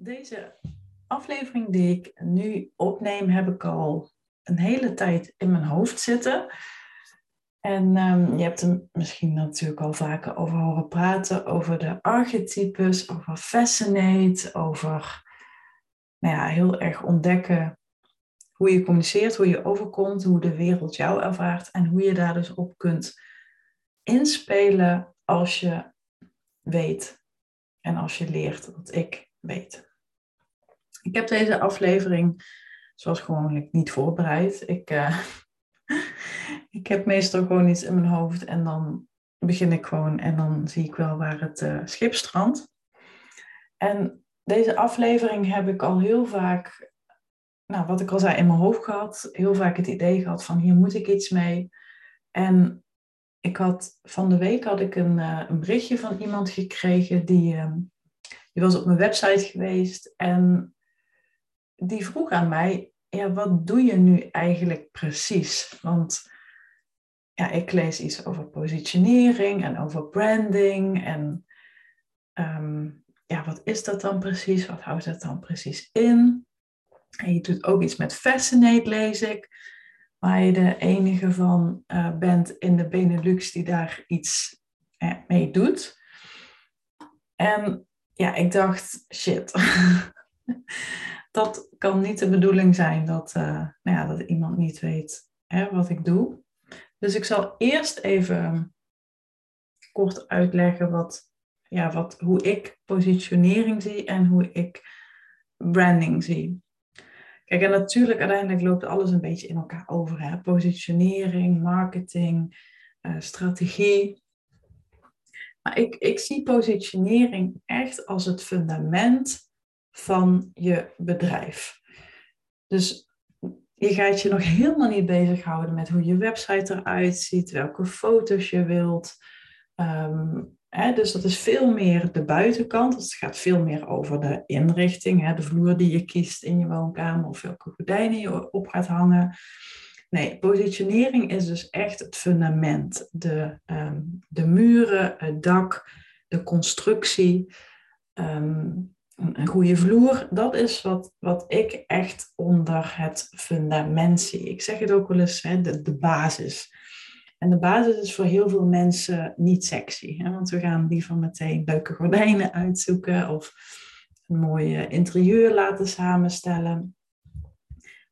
Deze aflevering die ik nu opneem, heb ik al een hele tijd in mijn hoofd zitten. En um, je hebt er misschien natuurlijk al vaker over horen praten, over de archetypes, over fascinate, over nou ja, heel erg ontdekken hoe je communiceert, hoe je overkomt, hoe de wereld jou ervaart en hoe je daar dus op kunt inspelen als je weet en als je leert wat ik weet. Ik heb deze aflevering zoals gewoonlijk niet voorbereid. Ik, uh, ik heb meestal gewoon iets in mijn hoofd en dan begin ik gewoon en dan zie ik wel waar het uh, schip strandt. En deze aflevering heb ik al heel vaak, nou wat ik al zei, in mijn hoofd gehad. Heel vaak het idee gehad van hier moet ik iets mee. En ik had van de week had ik een, uh, een berichtje van iemand gekregen die, uh, die was op mijn website geweest en die vroeg aan mij, ja, wat doe je nu eigenlijk precies? Want ja, ik lees iets over positionering en over branding. En um, ja, wat is dat dan precies? Wat houdt dat dan precies in? En je doet ook iets met Fascinate, lees ik. Waar je de enige van uh, bent in de Benelux die daar iets eh, mee doet. En ja, ik dacht, shit. dat kan niet de bedoeling zijn dat, uh, nou ja, dat iemand niet weet hè, wat ik doe. Dus ik zal eerst even kort uitleggen wat, ja, wat, hoe ik positionering zie en hoe ik branding zie. Kijk, en natuurlijk uiteindelijk loopt alles een beetje in elkaar over. Hè? Positionering, marketing, uh, strategie. Maar ik, ik zie positionering echt als het fundament van je bedrijf. Dus je gaat je nog helemaal niet bezighouden met hoe je website eruit ziet, welke foto's je wilt. Um, hè, dus dat is veel meer de buitenkant. Het gaat veel meer over de inrichting, hè, de vloer die je kiest in je woonkamer of welke gordijnen je op gaat hangen. Nee, positionering is dus echt het fundament. De, um, de muren, het dak, de constructie. Um, een goede vloer, dat is wat, wat ik echt onder het fundament zie. Ik zeg het ook wel eens, hè, de, de basis. En de basis is voor heel veel mensen niet sexy. Hè? Want we gaan liever meteen leuke gordijnen uitzoeken of een mooi interieur laten samenstellen.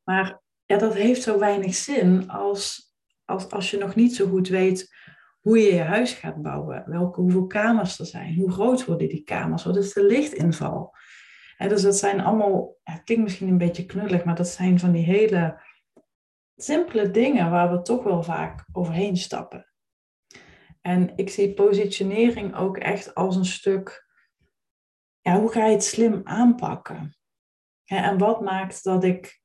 Maar ja, dat heeft zo weinig zin als, als, als je nog niet zo goed weet hoe je je huis gaat bouwen, welke, hoeveel kamers er zijn, hoe groot worden die kamers, wat is de lichtinval. En dus dat zijn allemaal, het klinkt misschien een beetje knullig, maar dat zijn van die hele simpele dingen waar we toch wel vaak overheen stappen. En ik zie positionering ook echt als een stuk, ja, hoe ga je het slim aanpakken? En wat maakt dat ik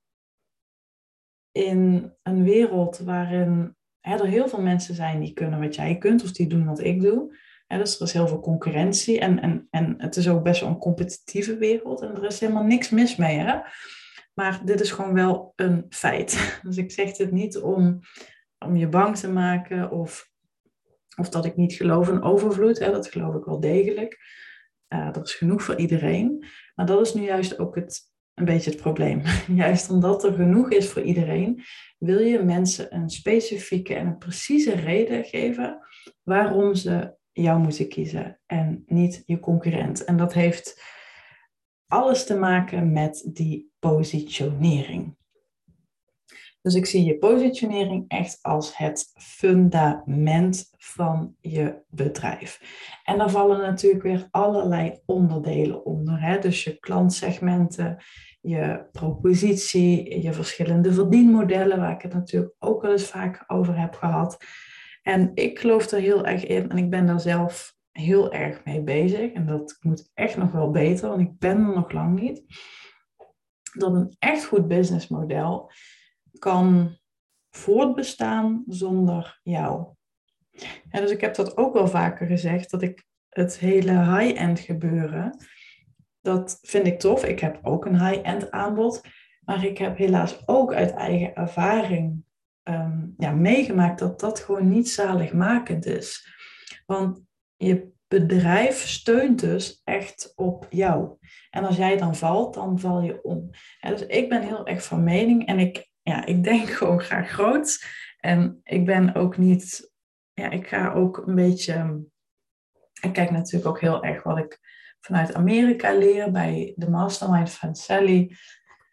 in een wereld waarin er heel veel mensen zijn die kunnen wat jij kunt of die doen wat ik doe. dus er is heel veel concurrentie en, en, en het is ook best wel een competitieve wereld en er is helemaal niks mis mee. Hè? Maar dit is gewoon wel een feit. Dus ik zeg dit niet om, om je bang te maken of, of dat ik niet geloof in overvloed. Hè? Dat geloof ik wel degelijk. Uh, er is genoeg voor iedereen. Maar dat is nu juist ook het, een beetje het probleem. Juist omdat er genoeg is voor iedereen, wil je mensen een specifieke en een precieze reden geven waarom ze jou moeten kiezen en niet je concurrent. En dat heeft alles te maken met die positionering. Dus ik zie je positionering echt als het fundament van je bedrijf. En daar vallen natuurlijk weer allerlei onderdelen onder. Hè? Dus je klantsegmenten, je propositie, je verschillende verdienmodellen, waar ik het natuurlijk ook wel eens vaak over heb gehad. En ik geloof er heel erg in en ik ben daar zelf heel erg mee bezig. En dat moet echt nog wel beter, want ik ben er nog lang niet. Dat een echt goed businessmodel kan voortbestaan zonder jou. Dus ik heb dat ook wel vaker gezegd, dat ik het hele high-end gebeuren, dat vind ik tof. Ik heb ook een high-end aanbod, maar ik heb helaas ook uit eigen ervaring um, ja, meegemaakt dat dat gewoon niet zaligmakend is. Want je bedrijf steunt dus echt op jou. En als jij dan valt, dan val je om. dus ik ben heel erg van mening en ik, ja, ik denk gewoon graag groot. En ik ben ook niet, ja, ik ga ook een beetje, ik kijk natuurlijk ook heel erg wat ik vanuit Amerika leer bij de Mastermind van Sally.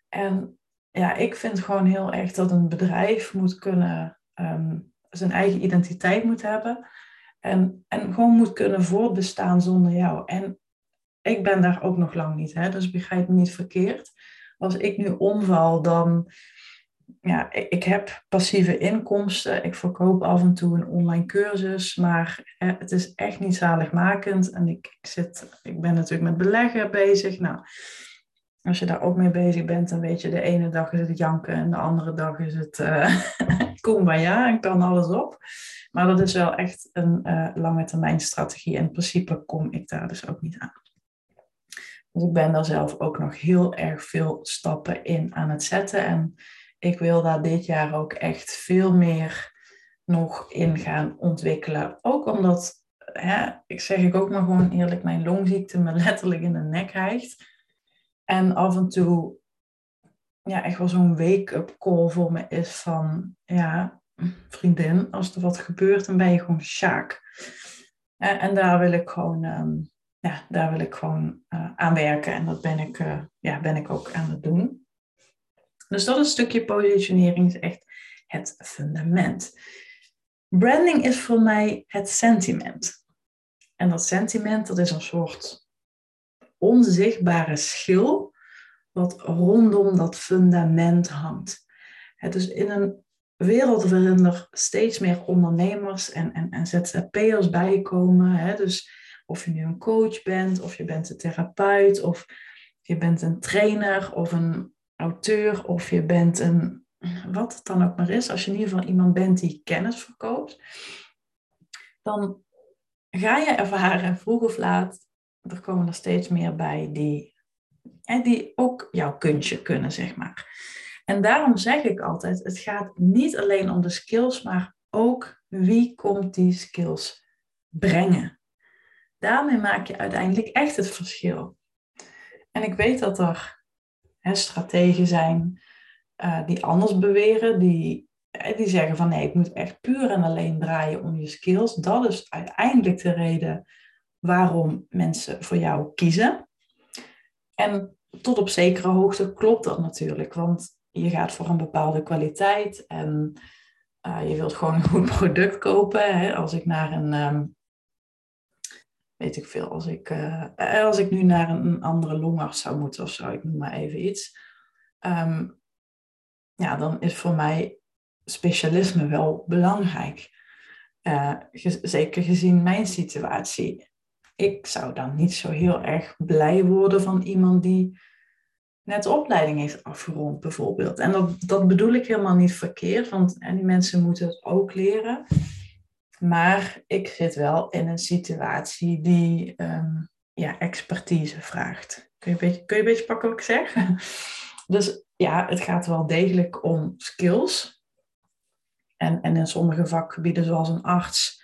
En ja, ik vind gewoon heel erg dat een bedrijf moet kunnen, ehm, zijn eigen identiteit moet hebben. En, en gewoon moet kunnen voortbestaan zonder jou. En ik ben daar ook nog lang niet, hè? dus begrijp me niet verkeerd. Als ik nu omval, dan. Ja, ik heb passieve inkomsten. Ik verkoop af en toe een online cursus, maar het is echt niet zaligmakend. En ik, zit, ik ben natuurlijk met beleggen bezig. Nou, als je daar ook mee bezig bent, dan weet je, de ene dag is het janken en de andere dag is het uh, kumbaya en kan alles op. Maar dat is wel echt een uh, lange termijn strategie. En in principe kom ik daar dus ook niet aan. Dus ik ben daar zelf ook nog heel erg veel stappen in aan het zetten. En ik wil daar dit jaar ook echt veel meer nog in gaan ontwikkelen. Ook omdat, hè, ik zeg ik ook maar gewoon eerlijk, mijn longziekte me letterlijk in de nek rijgt. En af en toe ja, echt wel zo'n wake-up call voor me is van, ja, vriendin, als er wat gebeurt, dan ben je gewoon sjaak. En, en daar wil ik gewoon, ehm, ja, daar wil ik gewoon uh, aan werken. En dat ben ik, uh, ja, ben ik ook aan het doen. Dus dat is een stukje positionering, is echt het fundament. Branding is voor mij het sentiment. En dat sentiment, dat is een soort onzichtbare schil wat rondom dat fundament hangt. Het is in een wereld waarin er steeds meer ondernemers en, en, en ZZP'ers bijkomen. Hè? Dus of je nu een coach bent, of je bent een therapeut, of je bent een trainer of een auteur, of je bent een, wat het dan ook maar is. Als je in ieder geval iemand bent die kennis verkoopt, dan ga je ervaren, vroeg of laat, er komen er steeds meer bij die, en die ook jouw kunstje kunnen, zeg maar. En daarom zeg ik altijd, het gaat niet alleen om de skills, maar ook wie komt die skills brengen. Daarmee maak je uiteindelijk echt het verschil. En ik weet dat er strategen zijn uh, die anders beweren, die, die zeggen van nee, ik moet echt puur en alleen draaien om je skills. Dat is uiteindelijk de reden waarom mensen voor jou kiezen. En tot op zekere hoogte klopt dat natuurlijk, want je gaat voor een bepaalde kwaliteit en uh, je wilt gewoon een goed product kopen. Hè? Als ik naar een, um, weet ik veel, als ik, uh, als ik nu naar een andere longarts zou moeten of zo, ik noem maar even iets. Um, ja, dan is voor mij specialisme wel belangrijk. Uh, zeker gezien mijn situatie ik zou dan niet zo heel erg blij worden van iemand die net de opleiding heeft afgerond, bijvoorbeeld. En dat, dat bedoel ik helemaal niet verkeerd, want die mensen moeten het ook leren. Maar ik zit wel in een situatie die um, ja, expertise vraagt. Kun je, een beetje, kun je een beetje pakken wat ik zeg? Dus ja, het gaat wel degelijk om skills. En, en in sommige vakgebieden, zoals een arts,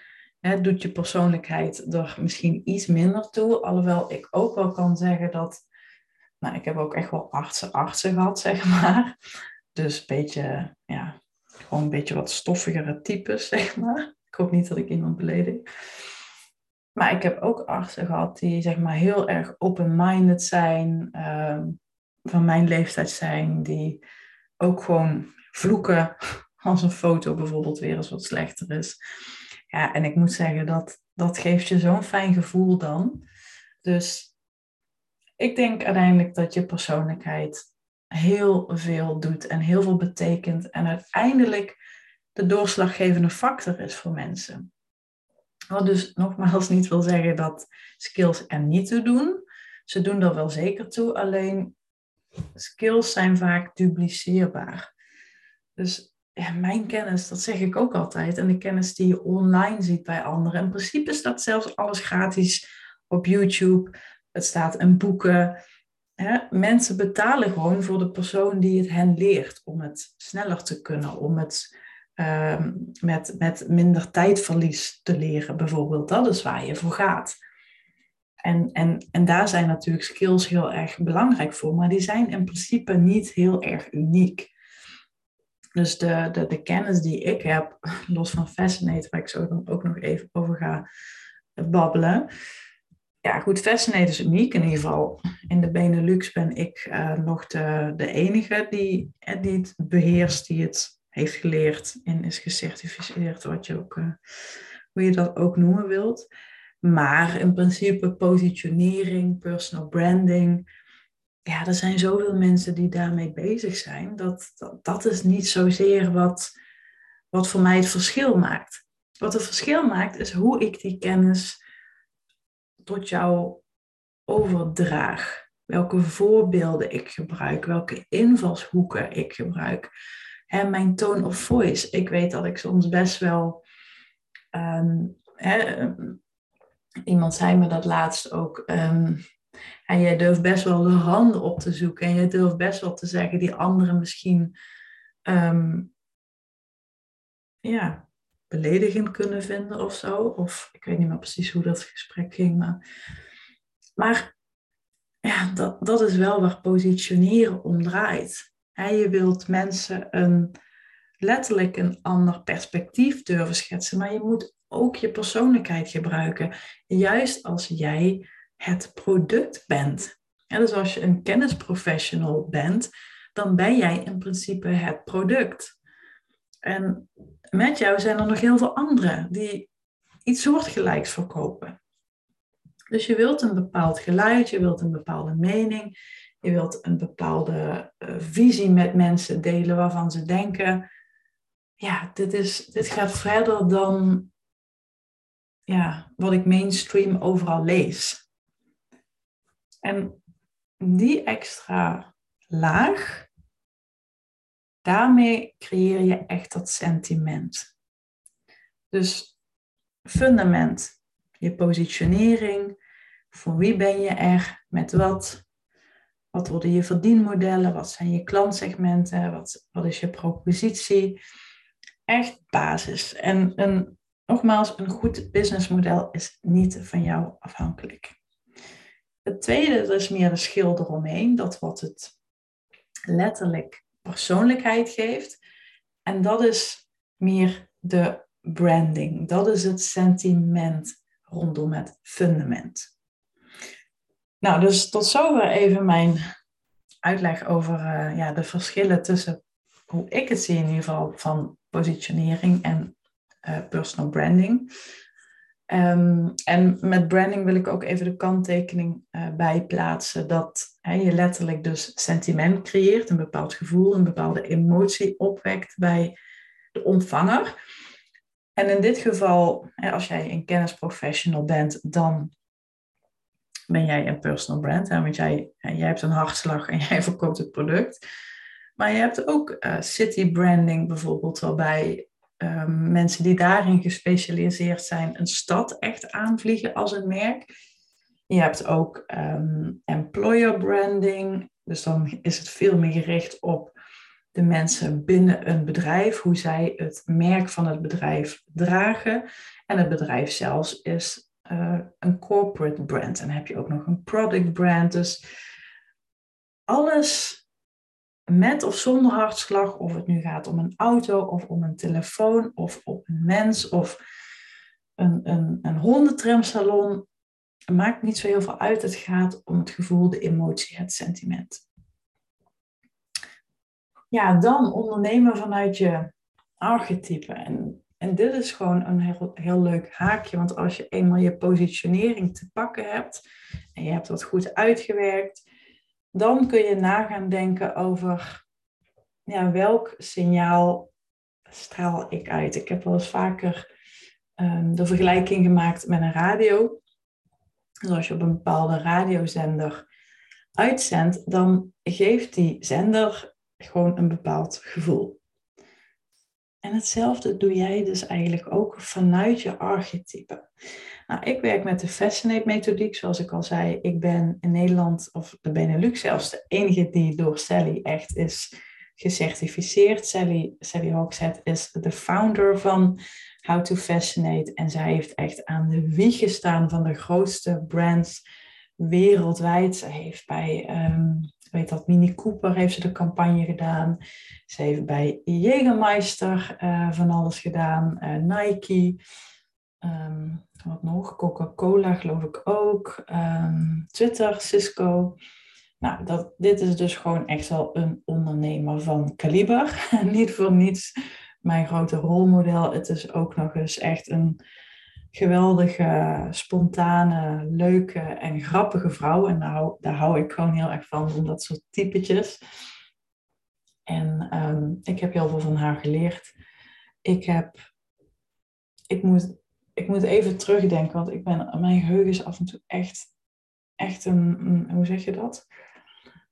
doet je persoonlijkheid er misschien iets minder toe. Alhoewel ik ook wel kan zeggen dat. Nou, ik heb ook echt wel artsen, artsen gehad, zeg maar. Dus een beetje, ja, gewoon een beetje wat stoffigere types, zeg maar. Ik hoop niet dat ik iemand beledig. Maar ik heb ook artsen gehad die, zeg maar, heel erg open-minded zijn. Ehm, van mijn leeftijd zijn. Die ook gewoon vloeken als een foto bijvoorbeeld weer eens wat slechter is. Ja, en ik moet zeggen, dat, dat geeft je zo'n fijn gevoel dan. Dus ik denk uiteindelijk dat je persoonlijkheid heel veel doet en heel veel betekent. En uiteindelijk de doorslaggevende factor is voor mensen. Wat dus nogmaals niet wil zeggen dat skills er niet toe doen. Ze doen er wel zeker toe, alleen skills zijn vaak dupliceerbaar. Dus mijn kennis, dat zeg ik ook altijd. En de kennis die je online ziet bij anderen. In principe staat zelfs alles gratis op YouTube. Het staat in boeken. Hè? Mensen betalen gewoon voor de persoon die het hen leert. Om het sneller te kunnen. Om het uh, met, met minder tijdverlies te leren bijvoorbeeld. Dat is waar je voor gaat. En, en, en daar zijn natuurlijk skills heel erg belangrijk voor, maar die zijn in principe niet heel erg uniek. Dus de, de, de kennis die ik heb, los van Fascinate, waar ik zo dan ook nog even over ga babbelen. Ja, goed, Fascinate is uniek. In ieder geval in de Benelux ben ik uh, nog de, de enige die, eh, die het beheerst, die het heeft geleerd en is gecertificeerd, wat je ook, uh, hoe je dat ook noemen wilt. Maar in principe positionering, personal branding, ja, er zijn zoveel mensen die daarmee bezig zijn. Dat, dat, dat is niet zozeer wat, wat voor mij het verschil maakt. Wat het verschil maakt is hoe ik die kennis tot jou overdraag. Welke voorbeelden ik gebruik, welke invalshoeken ik gebruik. En mijn tone of voice. Ik weet dat ik soms best wel. Um, hè, iemand zei me dat laatst ook. Um, en jij durft best wel de handen op te zoeken. En je durft best wel te zeggen die anderen misschien um, ja, beledigend kunnen vinden of zo. Of ik weet niet meer precies hoe dat gesprek ging. Maar, maar ja, dat, dat is wel waar positioneren om draait. Je wilt mensen een, letterlijk een ander perspectief durven schetsen. Maar je moet ook je persoonlijkheid gebruiken. Juist als jij het product bent. En dus als je een kennisprofessional bent, dan ben jij in principe het product. En met jou zijn er nog heel veel anderen die iets soortgelijks verkopen. Dus je wilt een bepaald geluid, je wilt een bepaalde mening, je wilt een bepaalde uh, visie met mensen delen waarvan ze denken, ja, dit, is, dit gaat verder dan ja, wat ik mainstream overal lees. En die extra laag, daarmee creëer je echt dat sentiment. Dus fundament, je positionering, voor wie ben je er, met wat, wat worden je verdienmodellen, wat zijn je klantsegmenten, wat, wat is je propositie. Echt basis. En een, nogmaals, een goed businessmodel is niet van jou afhankelijk. Het tweede is meer de schil eromheen, dat wat het letterlijk persoonlijkheid geeft. En dat is meer de branding. Dat is het sentiment rondom het fundament. Nou, dus tot zover even mijn uitleg over uh, ja, de verschillen tussen hoe ik het zie in ieder geval van positionering en uh, personal branding. Um, en met branding wil ik ook even de kanttekening uh, bijplaatsen dat hè, je letterlijk dus sentiment creëert, een bepaald gevoel, een bepaalde emotie opwekt bij de ontvanger. En in dit geval, als jij een kennisprofessional bent, dan ben jij een personal brand, hè, want jij, jij hebt een hartslag en jij verkoopt het product. Maar je hebt ook uh, city branding bijvoorbeeld, waarbij um, mensen die daarin gespecialiseerd zijn een stad echt aanvliegen als een merk. Je hebt ook um, employer branding, dus dan is het veel meer gericht op de mensen binnen een bedrijf, hoe zij het merk van het bedrijf dragen. En het bedrijf zelfs is uh, een corporate brand. En heb je ook nog een product brand. Dus alles met of zonder hartslag, of het nu gaat om een auto of om een telefoon of op een mens of een, een, een hondentramsalon, maakt niet zo heel veel uit. Het gaat om het gevoel, de emotie, het sentiment. Ja, dan ondernemen vanuit je archetype. En, en dit is gewoon een heel, heel leuk haakje, want als je eenmaal je positionering te pakken hebt en je hebt dat goed uitgewerkt, dan kun je na gaan denken over ja, welk signaal straal ik uit. Ik heb wel eens vaker um, de vergelijking gemaakt met een radio. Dus als je op een bepaalde radiozender uitzendt, dan geeft die zender gewoon een bepaald gevoel. En hetzelfde doe jij dus eigenlijk ook vanuit je archetype. Nou, ik werk met de Fascinate methodiek, zoals ik al zei. Ik ben in Nederland, of de Benelux zelfs, de enige die door Sally echt is gecertificeerd. Sally, Sally is de founder van How to Fascinate. En zij heeft echt aan de wieg gestaan van de grootste brands wereldwijd. Ze heeft bij, um, weet dat, Mini Cooper heeft ze de campagne gedaan. Ze heeft bij Jägermeister uh, van alles gedaan. Uh, Nike. Um, wat nog? Coca-Cola geloof ik ook. Um, Twitter, Cisco. Nou, dat, dit is dus gewoon echt wel een ondernemer van kaliber. Niet voor niets mijn grote rolmodel. Het is ook nog eens echt een geweldige, spontane, leuke en grappige vrouw. En daar hou, daar hou ik gewoon heel erg van, om dat soort typetjes. En um, ik heb heel veel van haar geleerd. Ik heb, ik moet, ik moet even terugdenken, want ik ben, mijn geheugen is af en toe echt, echt een, hoe zeg je dat?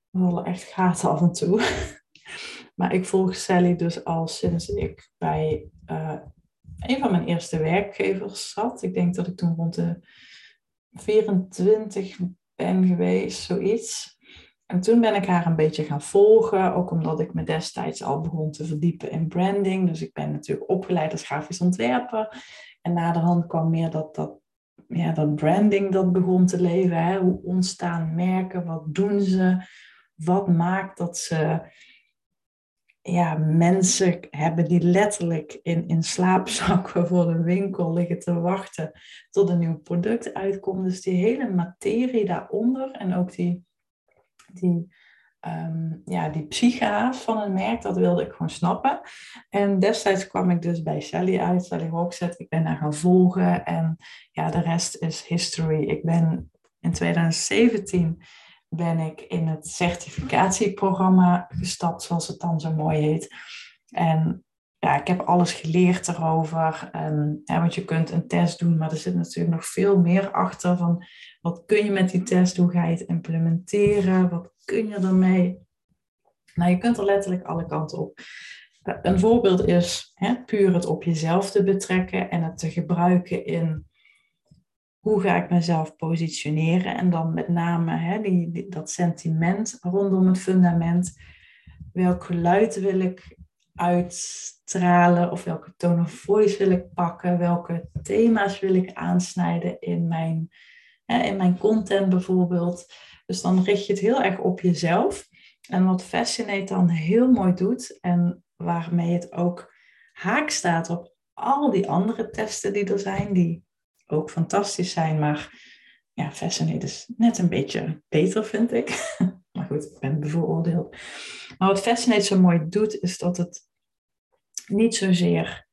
We echt gaten af en toe. maar ik volg Sally dus al sinds ik bij uh, een van mijn eerste werkgevers zat. Ik denk dat ik toen rond de 24 ben geweest, zoiets. En toen ben ik haar een beetje gaan volgen, ook omdat ik me destijds al begon te verdiepen in branding. Dus ik ben natuurlijk opgeleid als grafisch ontwerper. En naderhand kwam meer dat, dat, ja, dat branding dat begon te leven. Hè? Hoe ontstaan merken? Wat doen ze? Wat maakt dat ze ja, mensen hebben die letterlijk in, in slaapzakken voor de winkel liggen te wachten tot een nieuw product uitkomt. Dus die hele materie daaronder en ook die, die, um, ja, die psycha's van een merk, dat wilde ik gewoon snappen. En destijds kwam ik dus bij Sally uit, Sally Rockset. Ik ben haar gaan volgen en ja, de rest is history. Ik ben in 2017 ben ik in het certificatieprogramma gestapt, zoals het dan zo mooi heet. En ja, ik heb alles geleerd erover. En, want je kunt een test doen, maar er zit natuurlijk nog veel meer achter. Van wat kun je met die test? Hoe ga je het implementeren? Wat kun je ermee? Nou, je kunt er letterlijk alle kanten op. Een voorbeeld is hè, puur het op jezelf te betrekken en het te gebruiken in hoe ga ik mezelf positioneren? En dan met name hè, die, dat sentiment rondom het fundament. Welk geluid wil ik uitstralen? Of welke tone of voice wil ik pakken? Welke thema's wil ik aansnijden in mijn, hè, in mijn content bijvoorbeeld? Dus dan richt je het heel erg op jezelf. En wat Fascinate dan heel mooi doet en waarmee het ook haak staat op al die andere testen die er zijn, die ook fantastisch zijn, maar ja, Fascinate is net een beetje beter, vind ik. maar goed, ik ben bevooroordeeld. Maar wat Fascinate zo mooi doet, is dat het niet zozeer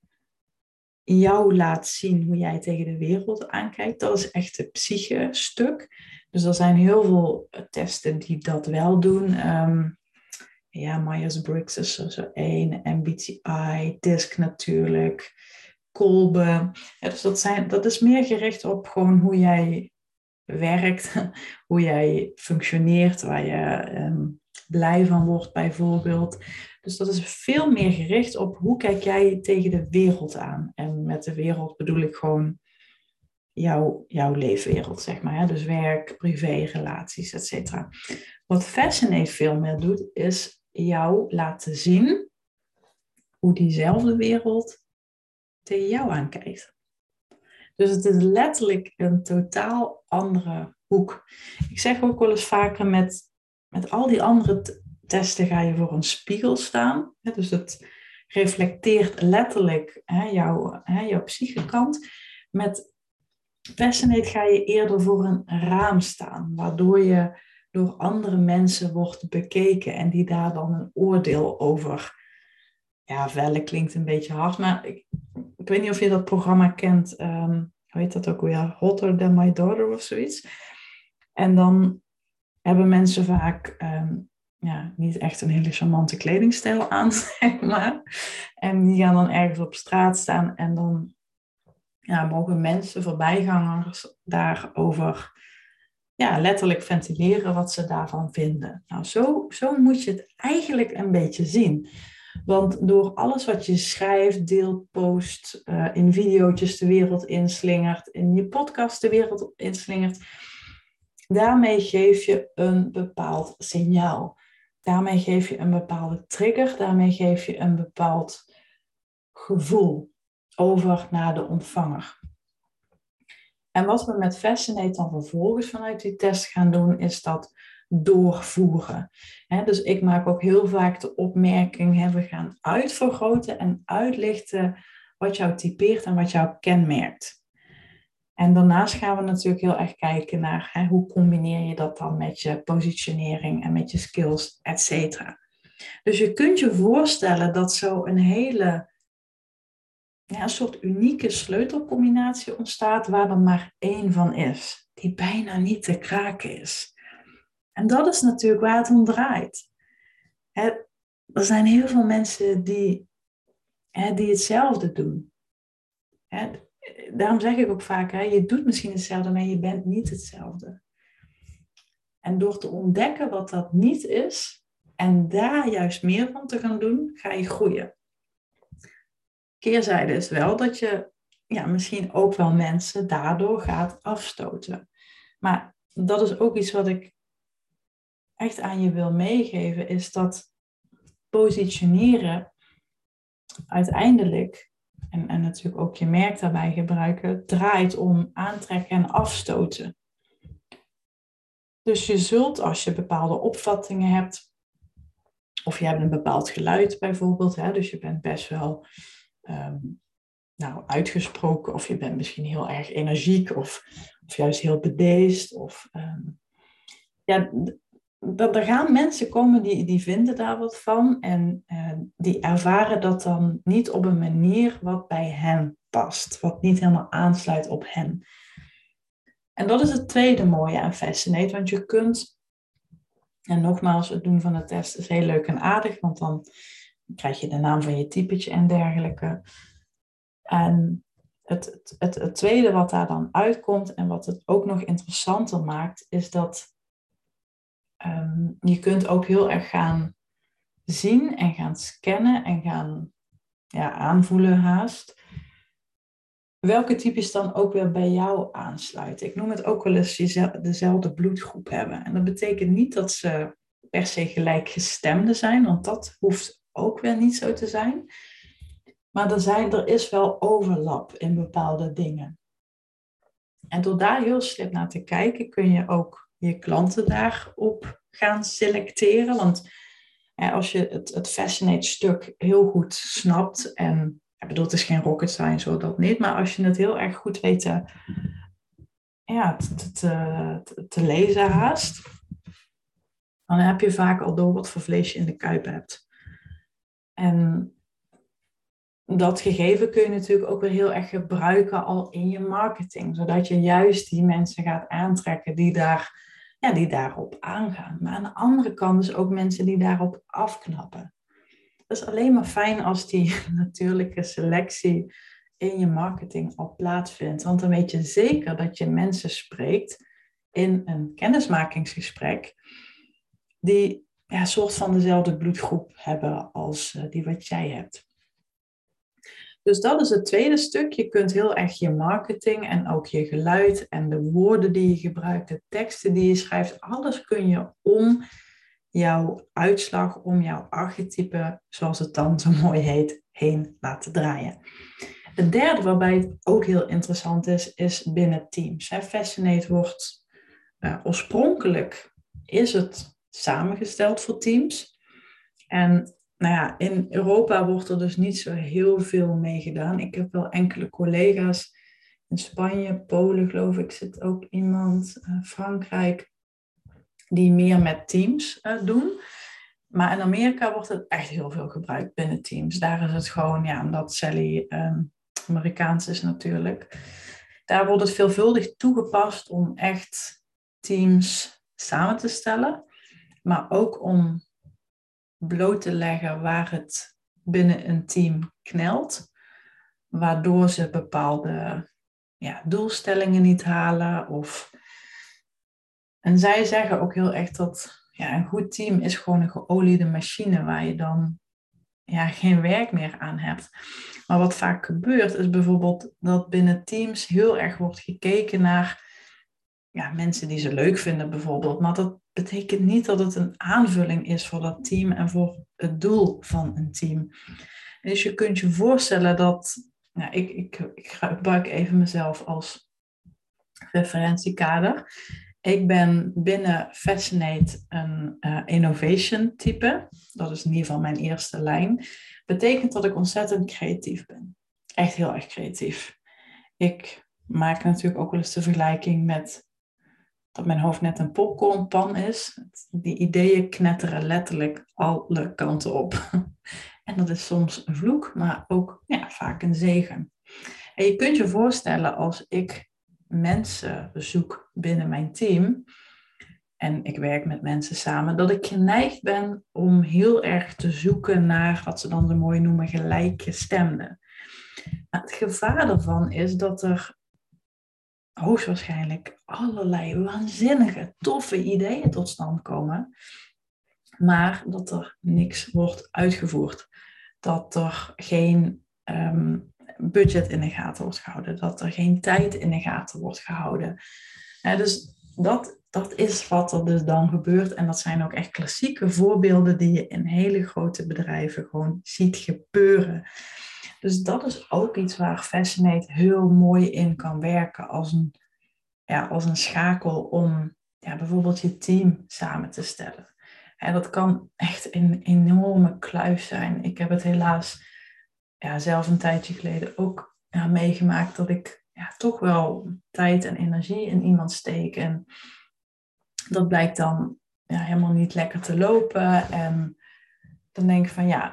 jou laat zien hoe jij tegen de wereld aankijkt. Dat is echt het psyche-stuk. Dus er zijn heel veel testen die dat wel doen. Um, ja, Myers-Briggs is er zo één, MBTI, DISC natuurlijk kolben. dus dat, zijn, dat is meer gericht op gewoon hoe jij werkt, hoe jij functioneert, waar je um, blij van wordt bijvoorbeeld. Dus dat is veel meer gericht op hoe kijk jij tegen de wereld aan. En met de wereld bedoel ik gewoon jouw, jouw leefwereld, zeg maar. Hè? Dus werk, privé, relaties, et cetera. Wat Fascinate veel meer doet, is jou laten zien hoe diezelfde wereld tegen jou aankijkt. Dus het is letterlijk een totaal andere hoek. Ik zeg ook wel eens vaker met, met al die andere testen ga je voor een spiegel staan. Dus het reflecteert letterlijk hè, jouw, hè, jouw psychekant. Met Fascinate ga je eerder voor een raam staan, waardoor je door andere mensen wordt bekeken en die daar dan een oordeel over ja, vellen klinkt een beetje hard, maar ik, ik weet niet of je dat programma kent. Um, hoe heet dat ook weer? Hotter Than My Daughter of zoiets. En dan hebben mensen vaak ehm, ja, niet echt een hele charmante kledingstijl aan, zeg maar. En die gaan dan ergens op straat staan en dan ja, mogen mensen, voorbijgangers, daarover ja, letterlijk ventileren wat ze daarvan vinden. Nou, zo, zo moet je het eigenlijk een beetje zien. Want door alles wat je schrijft, deelt, post, uh, in video's de wereld inslingert, in je podcast de wereld inslingert, daarmee geef je een bepaald signaal. Daarmee geef je een bepaalde trigger, daarmee geef je een bepaald gevoel. over naar de ontvanger. En wat we met Fascinate dan vervolgens vanuit die test gaan doen, is dat doorvoeren. dus ik maak ook heel vaak de opmerking, we gaan uitvergroten en uitlichten wat jou typeert en wat jou kenmerkt. En daarnaast gaan we natuurlijk heel erg kijken naar hoe combineer je dat dan met je positionering en met je skills, et cetera. Dus je kunt je voorstellen dat zo een hele ja, een soort unieke sleutelcombinatie ontstaat waar er maar één van is, die bijna niet te kraken is. En dat is natuurlijk waar het om draait. er zijn heel veel mensen die, die hetzelfde doen. daarom zeg ik ook vaak, je doet misschien hetzelfde, maar je bent niet hetzelfde. En door te ontdekken wat dat niet is en daar juist meer van te gaan doen, ga je groeien keerzijde is wel dat je ja, misschien ook wel mensen daardoor gaat afstoten. Maar dat is ook iets wat ik echt aan je wil meegeven, is dat positioneren uiteindelijk, en, en natuurlijk ook je merk daarbij gebruiken, draait om aantrekken en afstoten. Dus je zult, als je bepaalde opvattingen hebt, of je hebt een bepaald geluid bijvoorbeeld, hè, dus je bent best wel Ehm, nou, uitgesproken, of je bent misschien heel erg energiek, of, of juist heel bedeesd. Of, um, ja, er gaan mensen komen die, die vinden daar wat van en uh, die ervaren dat dan niet op een manier wat bij hen past, wat niet helemaal aansluit op hen. En dat is het tweede mooie aan Fascinate, want je kunt, en nogmaals, het doen van de test is heel leuk en aardig, want dan krijg je de naam van je typetje en dergelijke. En het, het, het, tweede wat daar dan uitkomt en wat het ook nog interessanter maakt, is dat um, je kunt ook heel erg gaan zien en gaan scannen en gaan ja, aanvoelen haast. Welke types dan ook weer bij jou aansluiten. Ik noem het ook wel eens dezelfde bloedgroep hebben. En dat betekent niet dat ze per se gelijkgestemde zijn, want dat hoeft ook weer niet zo te zijn. Maar er, zijn, er is wel overlap in bepaalde dingen. En door daar heel slim naar te kijken, kun je ook je klanten daarop gaan selecteren. Want als je het, het Fascinate stuk heel goed snapt, en ik bedoel, het is geen rocket science, zo dat niet, maar als je het heel erg goed weet te, ja, te, te, te lezen haast, dan heb je vaak al door wat voor vlees je in de kuip hebt. En dat gegeven kun je natuurlijk ook weer heel erg gebruiken al in je marketing, zodat je juist die mensen gaat aantrekken die, daar, ja, die daarop aangaan. Maar aan de andere kant dus ook mensen die daarop afknappen. Dat is alleen maar fijn als die natuurlijke selectie in je marketing al plaatsvindt. Want dan weet je zeker dat je mensen spreekt in een kennismakingsgesprek die ja, soort van dezelfde bloedgroep hebben als uh, die wat jij hebt. Dus dat is het tweede stuk. Je kunt heel erg je marketing en ook je geluid en de woorden die je gebruikt, de teksten die je schrijft, alles kun je om jouw uitslag, om jouw archetype, zoals het dan zo mooi heet, heen laten draaien. Het derde waarbij het ook heel interessant is, is binnen teams. Fascinate wordt uh, oorspronkelijk is het samengesteld voor teams. En nou ja, in Europa wordt er dus niet zo heel veel mee gedaan. Ik heb wel enkele collega's in Spanje, Polen geloof ik, zit ook iemand, uh, Frankrijk, die meer met teams uh, doen. Maar in Amerika wordt het echt heel veel gebruikt binnen teams. Daar is het gewoon, ja, omdat Sally um, Amerikaans is natuurlijk. Daar wordt het veelvuldig toegepast om echt teams samen te stellen maar ook om bloot te leggen waar het binnen een team knelt, waardoor ze bepaalde ja, doelstellingen niet halen. Of... En zij zeggen ook heel echt dat ja, een goed team is gewoon een geoliede machine waar je dan ja, geen werk meer aan hebt. Maar wat vaak gebeurt is bijvoorbeeld dat binnen teams heel erg wordt gekeken naar ja, mensen die ze leuk vinden bijvoorbeeld. Maar dat betekent niet dat het een aanvulling is voor dat team en voor het doel van een team. Dus je kunt je voorstellen dat nou, ik, ik, ik gebruik even mezelf als referentiekader. Ik ben binnen Fascinate een uh, innovation type. Dat is in ieder geval mijn eerste lijn. Betekent dat ik ontzettend creatief ben. Echt heel erg creatief. Ik maak natuurlijk ook wel eens de vergelijking met dat mijn hoofd net een popcornpan is. Die ideeën knetteren letterlijk alle kanten op. En dat is soms een vloek, maar ook ja, vaak een zegen. En je kunt je voorstellen als ik mensen zoek binnen mijn team en ik werk met mensen samen, dat ik geneigd ben om heel erg te zoeken naar wat ze dan zo mooi noemen gelijkgestemden. Het gevaar daarvan is dat er hoogstwaarschijnlijk allerlei waanzinnige, toffe ideeën tot stand komen, maar dat er niks wordt uitgevoerd. Dat er geen ehm, budget in de gaten wordt gehouden, dat er geen tijd in de gaten wordt gehouden. dus dat, dat is wat er dus dan gebeurt. En dat zijn ook echt klassieke voorbeelden die je in hele grote bedrijven gewoon ziet gebeuren. Dus dat is ook iets waar Fascinate heel mooi in kan werken als een, ja, als een schakel om ja, bijvoorbeeld je team samen te stellen. En dat kan echt een enorme kluis zijn. Ik heb het helaas ja, zelf een tijdje geleden ook ja, meegemaakt dat ik ja, toch wel tijd en energie in iemand steek. En dat blijkt dan ja, helemaal niet lekker te lopen. En dan denk ik van ja,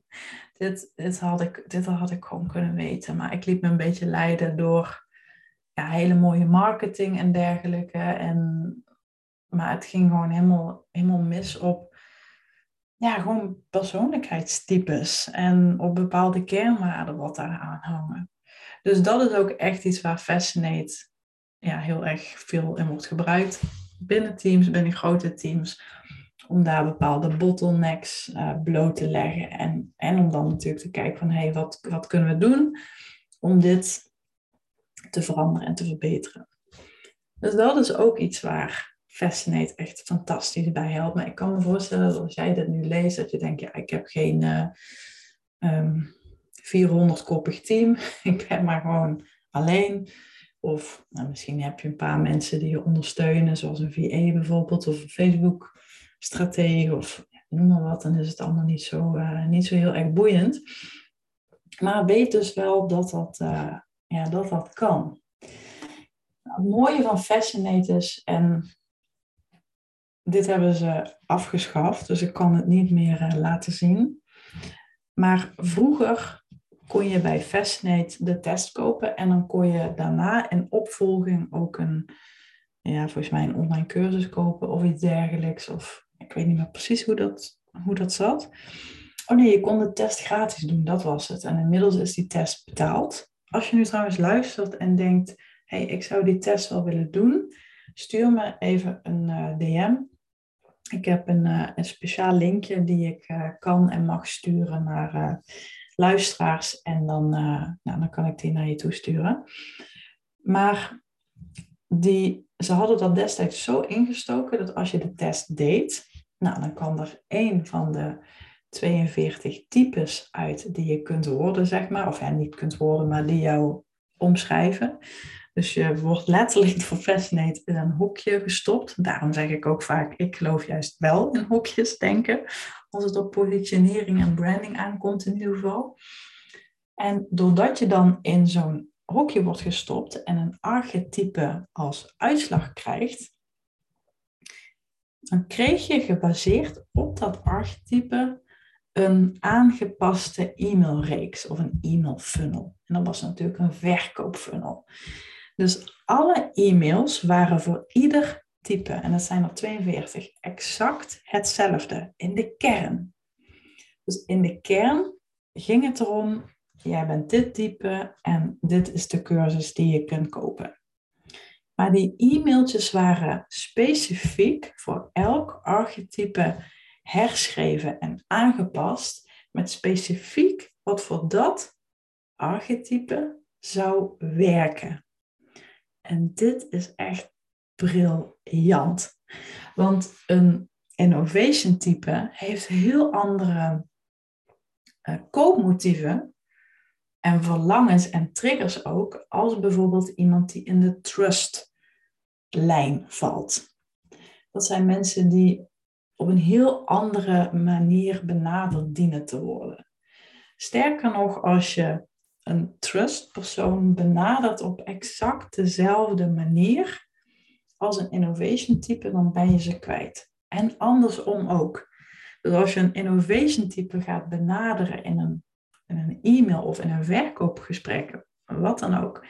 dit, had ik, dit had ik gewoon kunnen weten. Maar ik liet me een beetje leiden door ja, hele mooie marketing en dergelijke. En, maar het ging gewoon helemaal, helemaal mis op ja, gewoon persoonlijkheidstypes en op bepaalde kernwaarden wat daar aan hangen. Dus dat is ook echt iets waar Fascinate ja, heel erg veel in wordt gebruikt. Binnen teams, binnen grote teams. Om daar bepaalde bottlenecks uh, bloot te leggen. En, en om dan natuurlijk te kijken van, hey, wat, wat kunnen we doen om dit te veranderen en te verbeteren. Dus dat is ook iets waar Fascinate echt fantastisch bij helpt. Maar ik kan me voorstellen dat als jij dit nu leest, dat je denkt, ja, ik heb geen uh, um, 400-koppig team. ik ben maar gewoon alleen. Of nou, misschien heb je een paar mensen die je ondersteunen, zoals een VA bijvoorbeeld, of een Facebook-stratege, of noem maar wat. Dan is het allemaal niet zo, uh, niet zo heel erg boeiend. Maar weet dus wel dat dat, uh, ja, dat, dat kan. Nou, het mooie van Fascinate is, en dit hebben ze afgeschaft, dus ik kan het niet meer uh, laten zien. Maar vroeger kon je bij Fascinate de test kopen en dan kon je daarna in opvolging ook een, ja, volgens mij een online cursus kopen of iets dergelijks. Of ik weet niet meer precies hoe dat, hoe dat zat. Oh nee, je kon de test gratis doen, dat was het. En inmiddels is die test betaald. Als je nu trouwens luistert en denkt, hé, hey, ik zou die test wel willen doen, stuur me even een eh, DM ik heb een, uh, een speciaal linkje die ik uh, kan en mag sturen naar luisteraars. En dan, nou, dan kan ik die naar je toesturen. Maar die, ze hadden dat destijds zo ingestoken dat als je de test deed, nou, dan kan er één van de 42 types uit die je kunt worden, zeg maar. Of ja, niet kunt worden, maar die jou omschrijven. Dus je wordt letterlijk voor Fascinate in een hokje gestopt. Daarom zeg ik ook vaak, ik geloof juist wel in hokjes denken. Als het op positionering en branding aankomt in ieder geval. En doordat je dan in zo'n hokje wordt gestopt en een archetype als uitslag krijgt, dan kreeg je gebaseerd op dat archetype een aangepaste e-mailreeks of een e-mail funnel. En dat was natuurlijk een verkoopfunnel. Dus alle e-mails waren voor ieder type, en dat zijn er 42, exact hetzelfde in de kern. Dus in de kern ging het erom, jij bent dit type en dit is de cursus die je kunt kopen. Maar die e-mailtjes waren specifiek voor elk archetype herschreven en aangepast met specifiek wat voor dat archetype zou werken. En dit is echt briljant. Want een innovation type heeft heel andere uh, koopmotieven en verlangens en triggers ook als bijvoorbeeld iemand die in de trust-lijn valt. Dat zijn mensen die op een heel andere manier benaderd dienen te worden. Sterker nog, als je een trustpersoon benadert op exact dezelfde manier als een innovation type, dan ben je ze kwijt. En andersom ook. Dus als je een innovation type gaat benaderen in een, in een e-mail of in een verkoopgesprek, wat dan ook,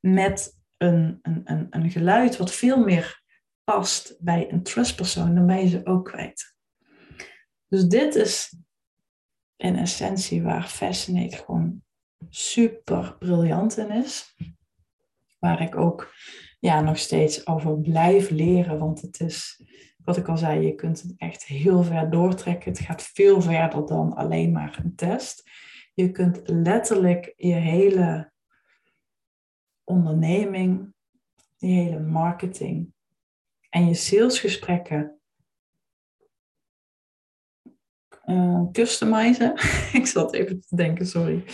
met een, een, een, een geluid wat veel meer past bij een trustpersoon, dan ben je ze ook kwijt. Dus dit is in essentie waar Fascinate gewoon super briljant in is. Waar ik ook ja, nog steeds over blijf leren, want het is, wat ik al zei, je kunt het echt heel ver doortrekken. Het gaat veel verder dan alleen maar een test. Je kunt letterlijk je hele onderneming, je hele marketing en je salesgesprekken uh, customizen. ik zat even te denken, sorry.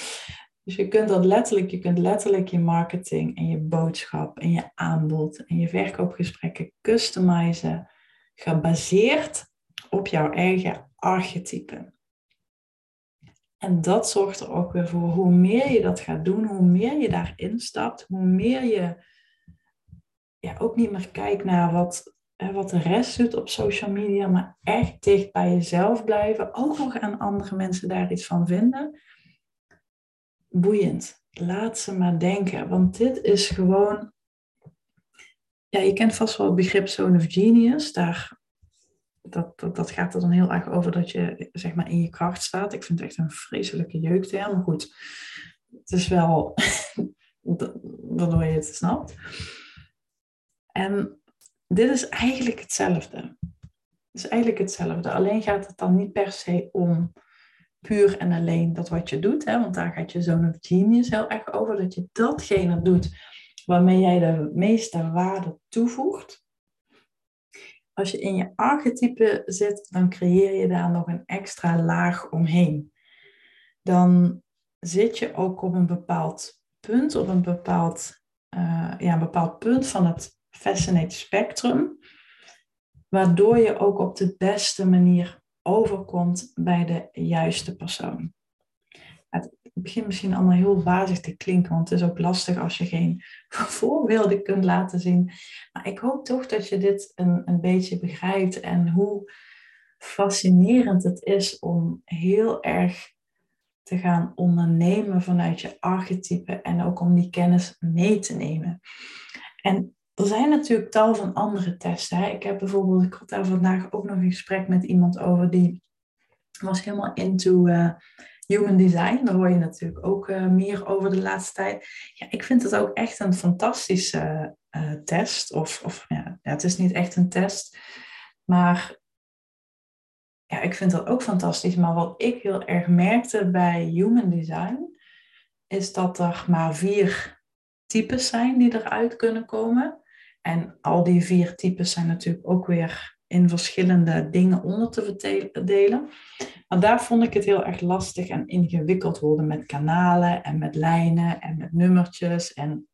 Dus je kunt dat letterlijk, je kunt letterlijk je marketing en je boodschap en je aanbod en je verkoopgesprekken customizen, gebaseerd op jouw eigen archetype. En dat zorgt er ook weer voor, hoe meer je dat gaat doen, hoe meer je daarin stapt, hoe meer je ja, ook niet meer kijkt naar wat, wat de rest doet op social media, maar echt dicht bij jezelf blijven. Ook nog aan andere mensen daar iets van vinden boeiend. Laat ze maar denken. Want dit is gewoon. Ja, je kent vast wel het begrip Zone of Genius. Daar, dat, dat, dat gaat er dan heel erg over dat je zeg maar in je kracht staat. Ik vind het echt een vreselijke jeukterm. Maar goed, het is wel waardoor je het snapt. En dit is eigenlijk hetzelfde. Het is eigenlijk hetzelfde. Alleen gaat het dan niet per se om puur en alleen dat wat je doet. Hè? Want daar gaat je zo'n of genius heel erg over. Dat je datgene doet waarmee jij de meeste waarde toevoegt. Als je in je archetype zit, dan creëer je daar nog een extra laag omheen. Dan zit je ook op een bepaald punt, op een bepaald, uh, ja, een bepaald punt van het Fascinate Spectrum, waardoor je ook op de beste manier overkomt bij de juiste persoon. Begint misschien allemaal heel wazig te klinken, want het is ook lastig als je geen voorbeelden kunt laten zien. Maar ik hoop toch dat je dit een, een beetje begrijpt en hoe fascinerend het is om heel erg te gaan ondernemen vanuit je archetype en ook om die kennis mee te nemen. En er zijn natuurlijk tal van andere testen. Hè. Ik heb bijvoorbeeld, ik had daar vandaag ook nog een gesprek met iemand over die was helemaal into uh, human design. Daar hoor je natuurlijk ook uh, meer over de laatste tijd. Ja, ik vind het ook echt een fantastische uh, test. Of, of ja, het is niet echt een test. Maar ja, ik vind dat ook fantastisch. Maar wat ik heel erg merkte bij human design, is dat er maar vier types zijn die eruit kunnen komen. En al die vier types zijn natuurlijk ook weer in verschillende dingen onder te verdelen. Maar daar vond ik het heel erg lastig en ingewikkeld worden met kanalen en met lijnen en met nummertjes. En,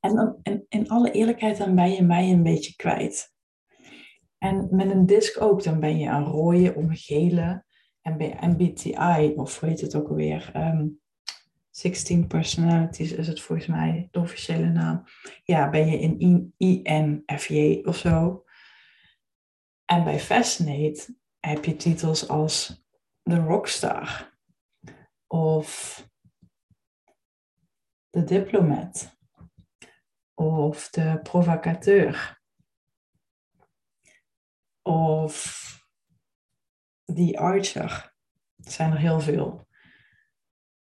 en dan, in, alle eerlijkheid, dan ben je mij een beetje kwijt. En met een disk ook, dan ben je een rode of een gele. En MBTI, of hoe heet het ook alweer, um, 16 Personalities is het volgens mij de officiële naam. Ja, ben je in INFJ of zo. En bij Fascinate heb je titels als The Rockstar of The Diplomat of The Provocateur of The Archer. Er zijn er heel veel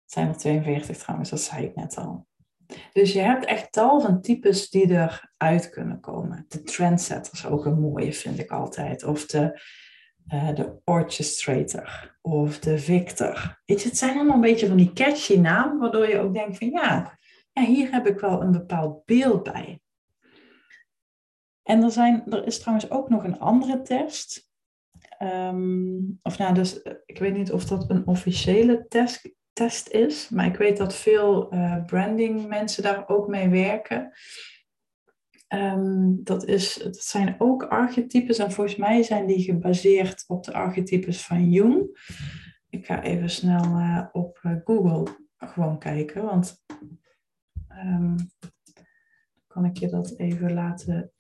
zijn er 42 trouwens, dat zei ik net al. Dus je hebt echt tal van types die eruit kunnen komen. De trendsetters, ook een mooie vind ik altijd. Of de, uh, de orchestrator of de victor. Weet je, het zijn allemaal een beetje van die catchy namen, waardoor je ook denkt van ja, ja hier heb ik wel een bepaald beeld bij. En er, zijn, er is trouwens ook nog een andere test. Um, of nou, dus ik weet niet of dat een officiële test test is. Maar ik weet dat veel uh, branding mensen daar ook mee werken. Ehm, dat, is, dat zijn ook archetypes en volgens mij zijn die gebaseerd op de archetypes van Jung. Ik ga even snel uh, op uh, Google gewoon kijken, want um, kan ik je dat even laten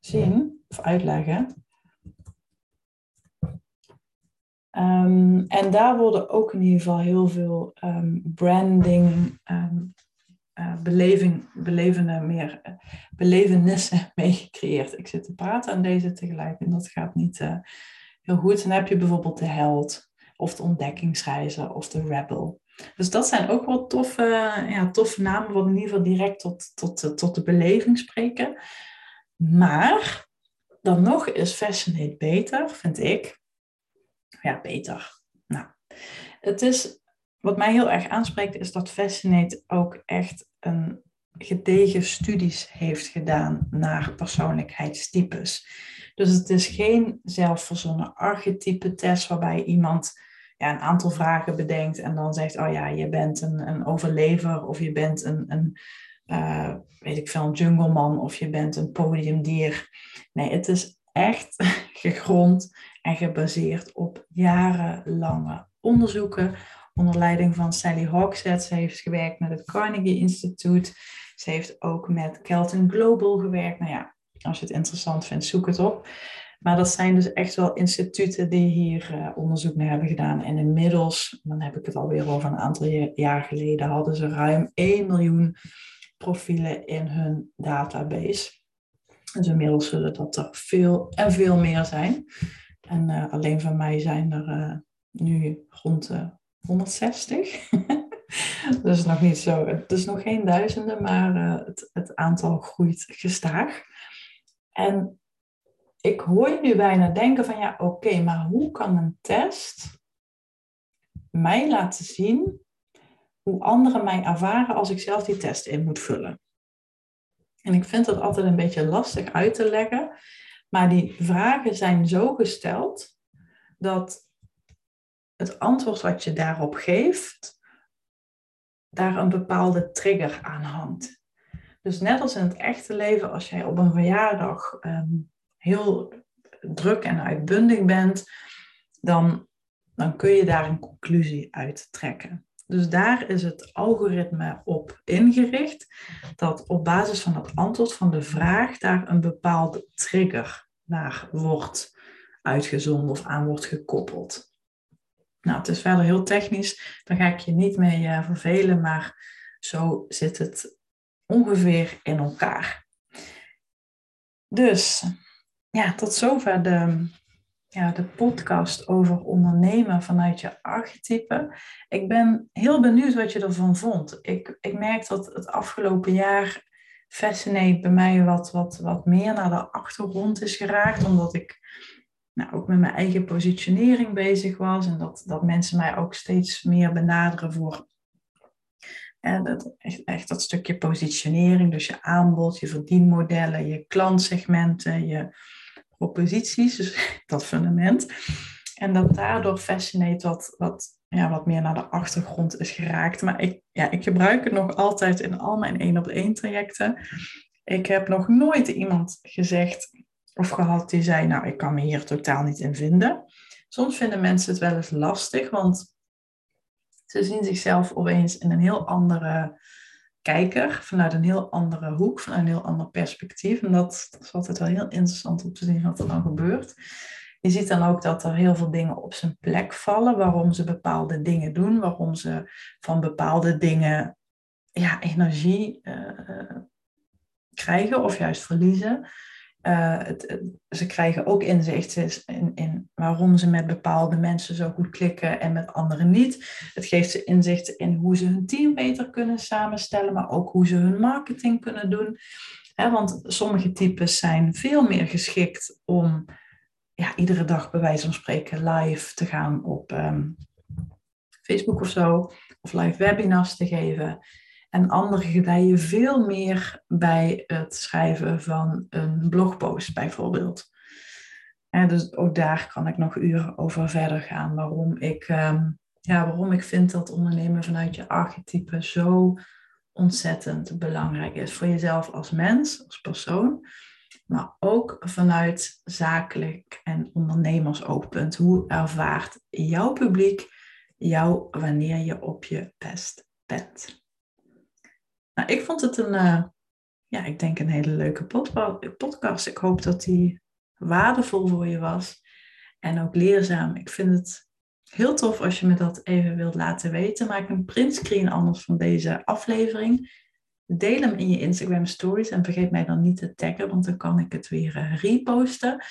zien of uitleggen. Um, en daar worden ook in ieder geval heel veel um, branding, um, beleving, belevende, meer uh, belevenissen mee gecreëerd. Ik zit te praten aan deze tegelijk en dat gaat niet uh, heel goed. Dan heb je bijvoorbeeld de held, of de ontdekkingsreizer, of de rebel. Dus dat zijn ook wel toffe, ja, toffe namen, wat in ieder geval direct tot, tot, tot de beleving spreken. Maar dan nog is Fascinate beter, vind ik ja, beter. Nou, het is, wat mij heel erg aanspreekt, is dat Fascinate ook echt een gedegen studies heeft gedaan naar persoonlijkheidstypes. Dus het is geen zelfverzonnen archetype test waarbij iemand ja, een aantal vragen bedenkt en dan zegt, oh ja, je bent een, een overlever of je bent een, een uh, weet ik veel, een jungleman of je bent een podiumdier. Nee, het is echt gegrond en gebaseerd op jarenlange onderzoeken onder leiding van Sally Hogshead. Ze heeft gewerkt met het Carnegie Instituut. Ze heeft ook met Kelton Global gewerkt. Nou ja, als je het interessant vindt, zoek het op. Maar dat zijn dus echt wel instituten die hier uh, onderzoek naar hebben gedaan. En inmiddels, dan heb ik het alweer over een aantal jaar geleden, hadden ze ruim 1 miljoen profielen in hun database. Dus inmiddels zullen dat er veel en veel meer zijn. En uh, alleen van mij zijn er uh, nu rond de 160. dus nog niet zo. Het is nog geen duizenden, maar het, het, aantal groeit gestaag. En ik hoor je nu bijna denken van ja, oké, maar hoe kan een test mij laten zien hoe anderen mij ervaren als ik zelf die test in moet vullen? En ik vind dat altijd een beetje lastig uit te leggen. Maar die vragen zijn zo gesteld dat het antwoord wat je daarop geeft, daar een bepaalde trigger aan hangt. Dus net als in het echte leven, als jij op een verjaardag um, heel druk en uitbundig bent, dan, dan kun je daar een conclusie uit trekken. Dus daar is het algoritme op ingericht dat op basis van het antwoord van de vraag daar een bepaalde trigger naar wordt uitgezonden of aan wordt gekoppeld. Nou, het is verder heel technisch, daar ga ik je niet mee uh, vervelen, maar zo zit het ongeveer in elkaar. Dus ja, tot zover de ja, de podcast over ondernemen vanuit je archetype. Ik ben heel benieuwd wat je ervan vond. Ik, ik merk dat het afgelopen jaar Fascinate bij mij wat, wat, wat meer naar de achtergrond is geraakt, omdat ik nou, ook met mijn eigen positionering bezig was en dat, dat mensen mij ook steeds meer benaderen voor en dat, echt, echt dat stukje positionering, dus je aanbod, je verdienmodellen, je klantsegmenten, je proposities, dus dat fundament. En dat daardoor Fascinate wat, wat, ja, wat meer naar de achtergrond is geraakt. Maar ik, ja, ik gebruik het nog altijd in al mijn één op één trajecten. Ik heb nog nooit iemand gezegd of gehad die zei, nou, ik kan me hier totaal niet in vinden. Soms vinden mensen het wel eens lastig, want ze zien zichzelf opeens in een heel andere kijker, vanuit een heel andere hoek, vanuit een heel ander perspectief. En dat, is altijd wel heel interessant om te zien wat er dan gebeurt. Je ziet dan ook dat er heel veel dingen op zijn plek vallen, waarom ze bepaalde dingen doen, waarom ze van bepaalde dingen ja, energie uh, krijgen of juist verliezen. Het, ze krijgen ook inzicht in, in, waarom ze met bepaalde mensen zo goed klikken en met anderen niet. Het geeft ze inzicht in hoe ze hun team beter kunnen samenstellen, maar ook hoe ze hun marketing kunnen doen. want sommige types zijn veel meer geschikt om ja, iedere dag bij wijze van spreken live te gaan op um, Facebook of zo, of live webinars te geven. En anderen gedijen veel meer bij het schrijven van een blogpost bijvoorbeeld. En dus ook daar kan ik nog uren over verder gaan waarom ik um, ja, waarom ik vind dat ondernemen vanuit je archetype zo ontzettend belangrijk is voor jezelf als mens, als persoon, maar ook vanuit zakelijk en ondernemersoogpunt. Hoe ervaart jouw publiek jou wanneer je op je best bent? Nou, ik vond het een, uh, ja, ik denk een hele leuke podcast. Ik hoop dat die waardevol voor je was en ook leerzaam. Ik vind het heel tof als je me dat even wilt laten weten. Maak een printscreen anders van deze aflevering. Deel hem in je Instagram stories en vergeet mij dan niet te taggen, want dan kan ik het weer uh, reposten.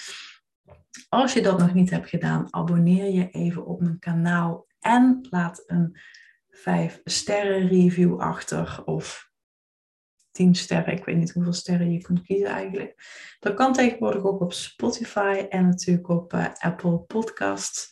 Als je dat nog niet hebt gedaan, abonneer je even op mijn kanaal en laat een 5 sterren review achter of 10 sterren. Ik weet niet hoeveel sterren je kunt kiezen eigenlijk. Dat kan tegenwoordig ook op Spotify en natuurlijk op uh, Apple Podcasts.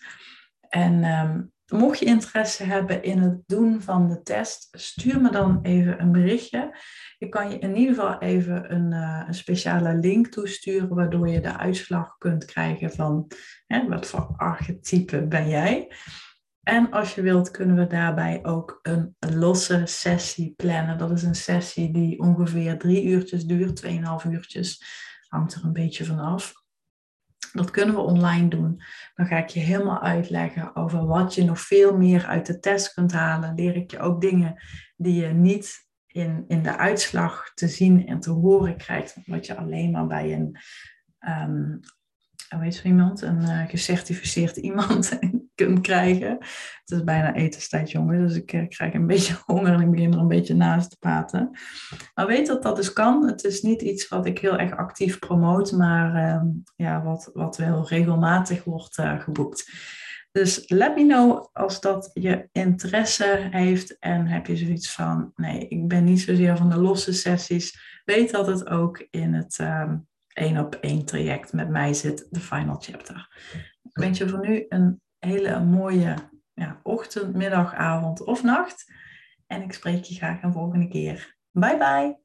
En um, mocht je interesse hebben in het doen van de test, stuur me dan even een berichtje. Ik kan je in ieder geval even een, uh, een speciale link toesturen, waardoor je de uitslag kunt krijgen van hè, wat voor archetype ben jij. En als je wilt, kunnen we daarbij ook een losse sessie plannen. Dat is een sessie die ongeveer drie uurtjes duurt, tweeënhalf uurtjes. Hangt er een beetje van af. Dat kunnen we online doen. Dan ga ik je helemaal uitleggen over wat je nog veel meer uit de test kunt halen. Leer ik je ook dingen die je niet in, in de uitslag te zien en te horen krijgt. Wat je alleen maar bij een, um, hoe iemand, een uh, gecertificeerd iemand kunt krijgen. Het is bijna etenstijd, jongen, dus ik uh, krijg een beetje honger en ik begin er een beetje naast te praten. Maar weet dat dat dus kan. Het is niet iets wat ik heel erg actief promoot, maar uh, ja, wat, wat wel regelmatig wordt uh, geboekt. Dus let me know als dat je interesse heeft en heb je zoiets van, nee, ik ben niet zozeer van de losse sessies. Weet dat het ook in het um, één op één traject met mij zit, de final chapter. Ik je voor nu een hele mooie ja, ochtend, middag, avond of nacht. En ik spreek je graag een volgende keer. Bye bye!